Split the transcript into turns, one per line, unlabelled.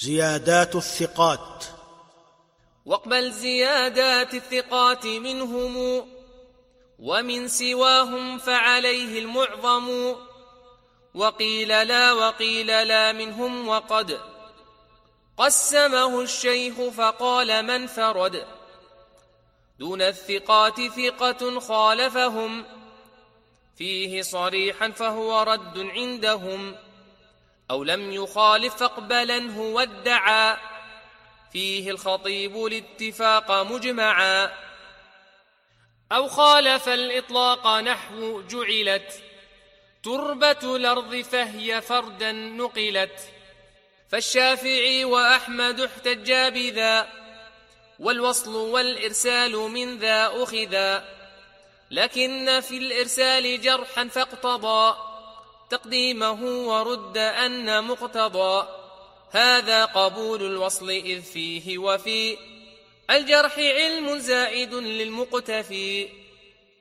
زيادات الثقات.
واقبل زيادات الثقات منهم ومن سواهم فعليه المعظم. وقيل لا وقيل لا منهم وقد قسمه الشيخ فقال من فرد. دون الثقات ثقة خالفهم. فيه صريحا فهو رد عندهم. أو لم يخالف فاقبلنه وادعى فيه الخطيب الاتفاق مجمعا. أو خالف الإطلاق نحو جعلت. تربة الأرض فهي فردا نقلت. فالشافعي وأحمد احتجا بذا. والوصل والإرسال من ذا أخذا. لكن في الإرسال جرحا فاقتضى. تقديمه ورد أن مقتضى. هذا قبول الوصل إذ فيه وفي. الجرح علم زائد للمقتفي.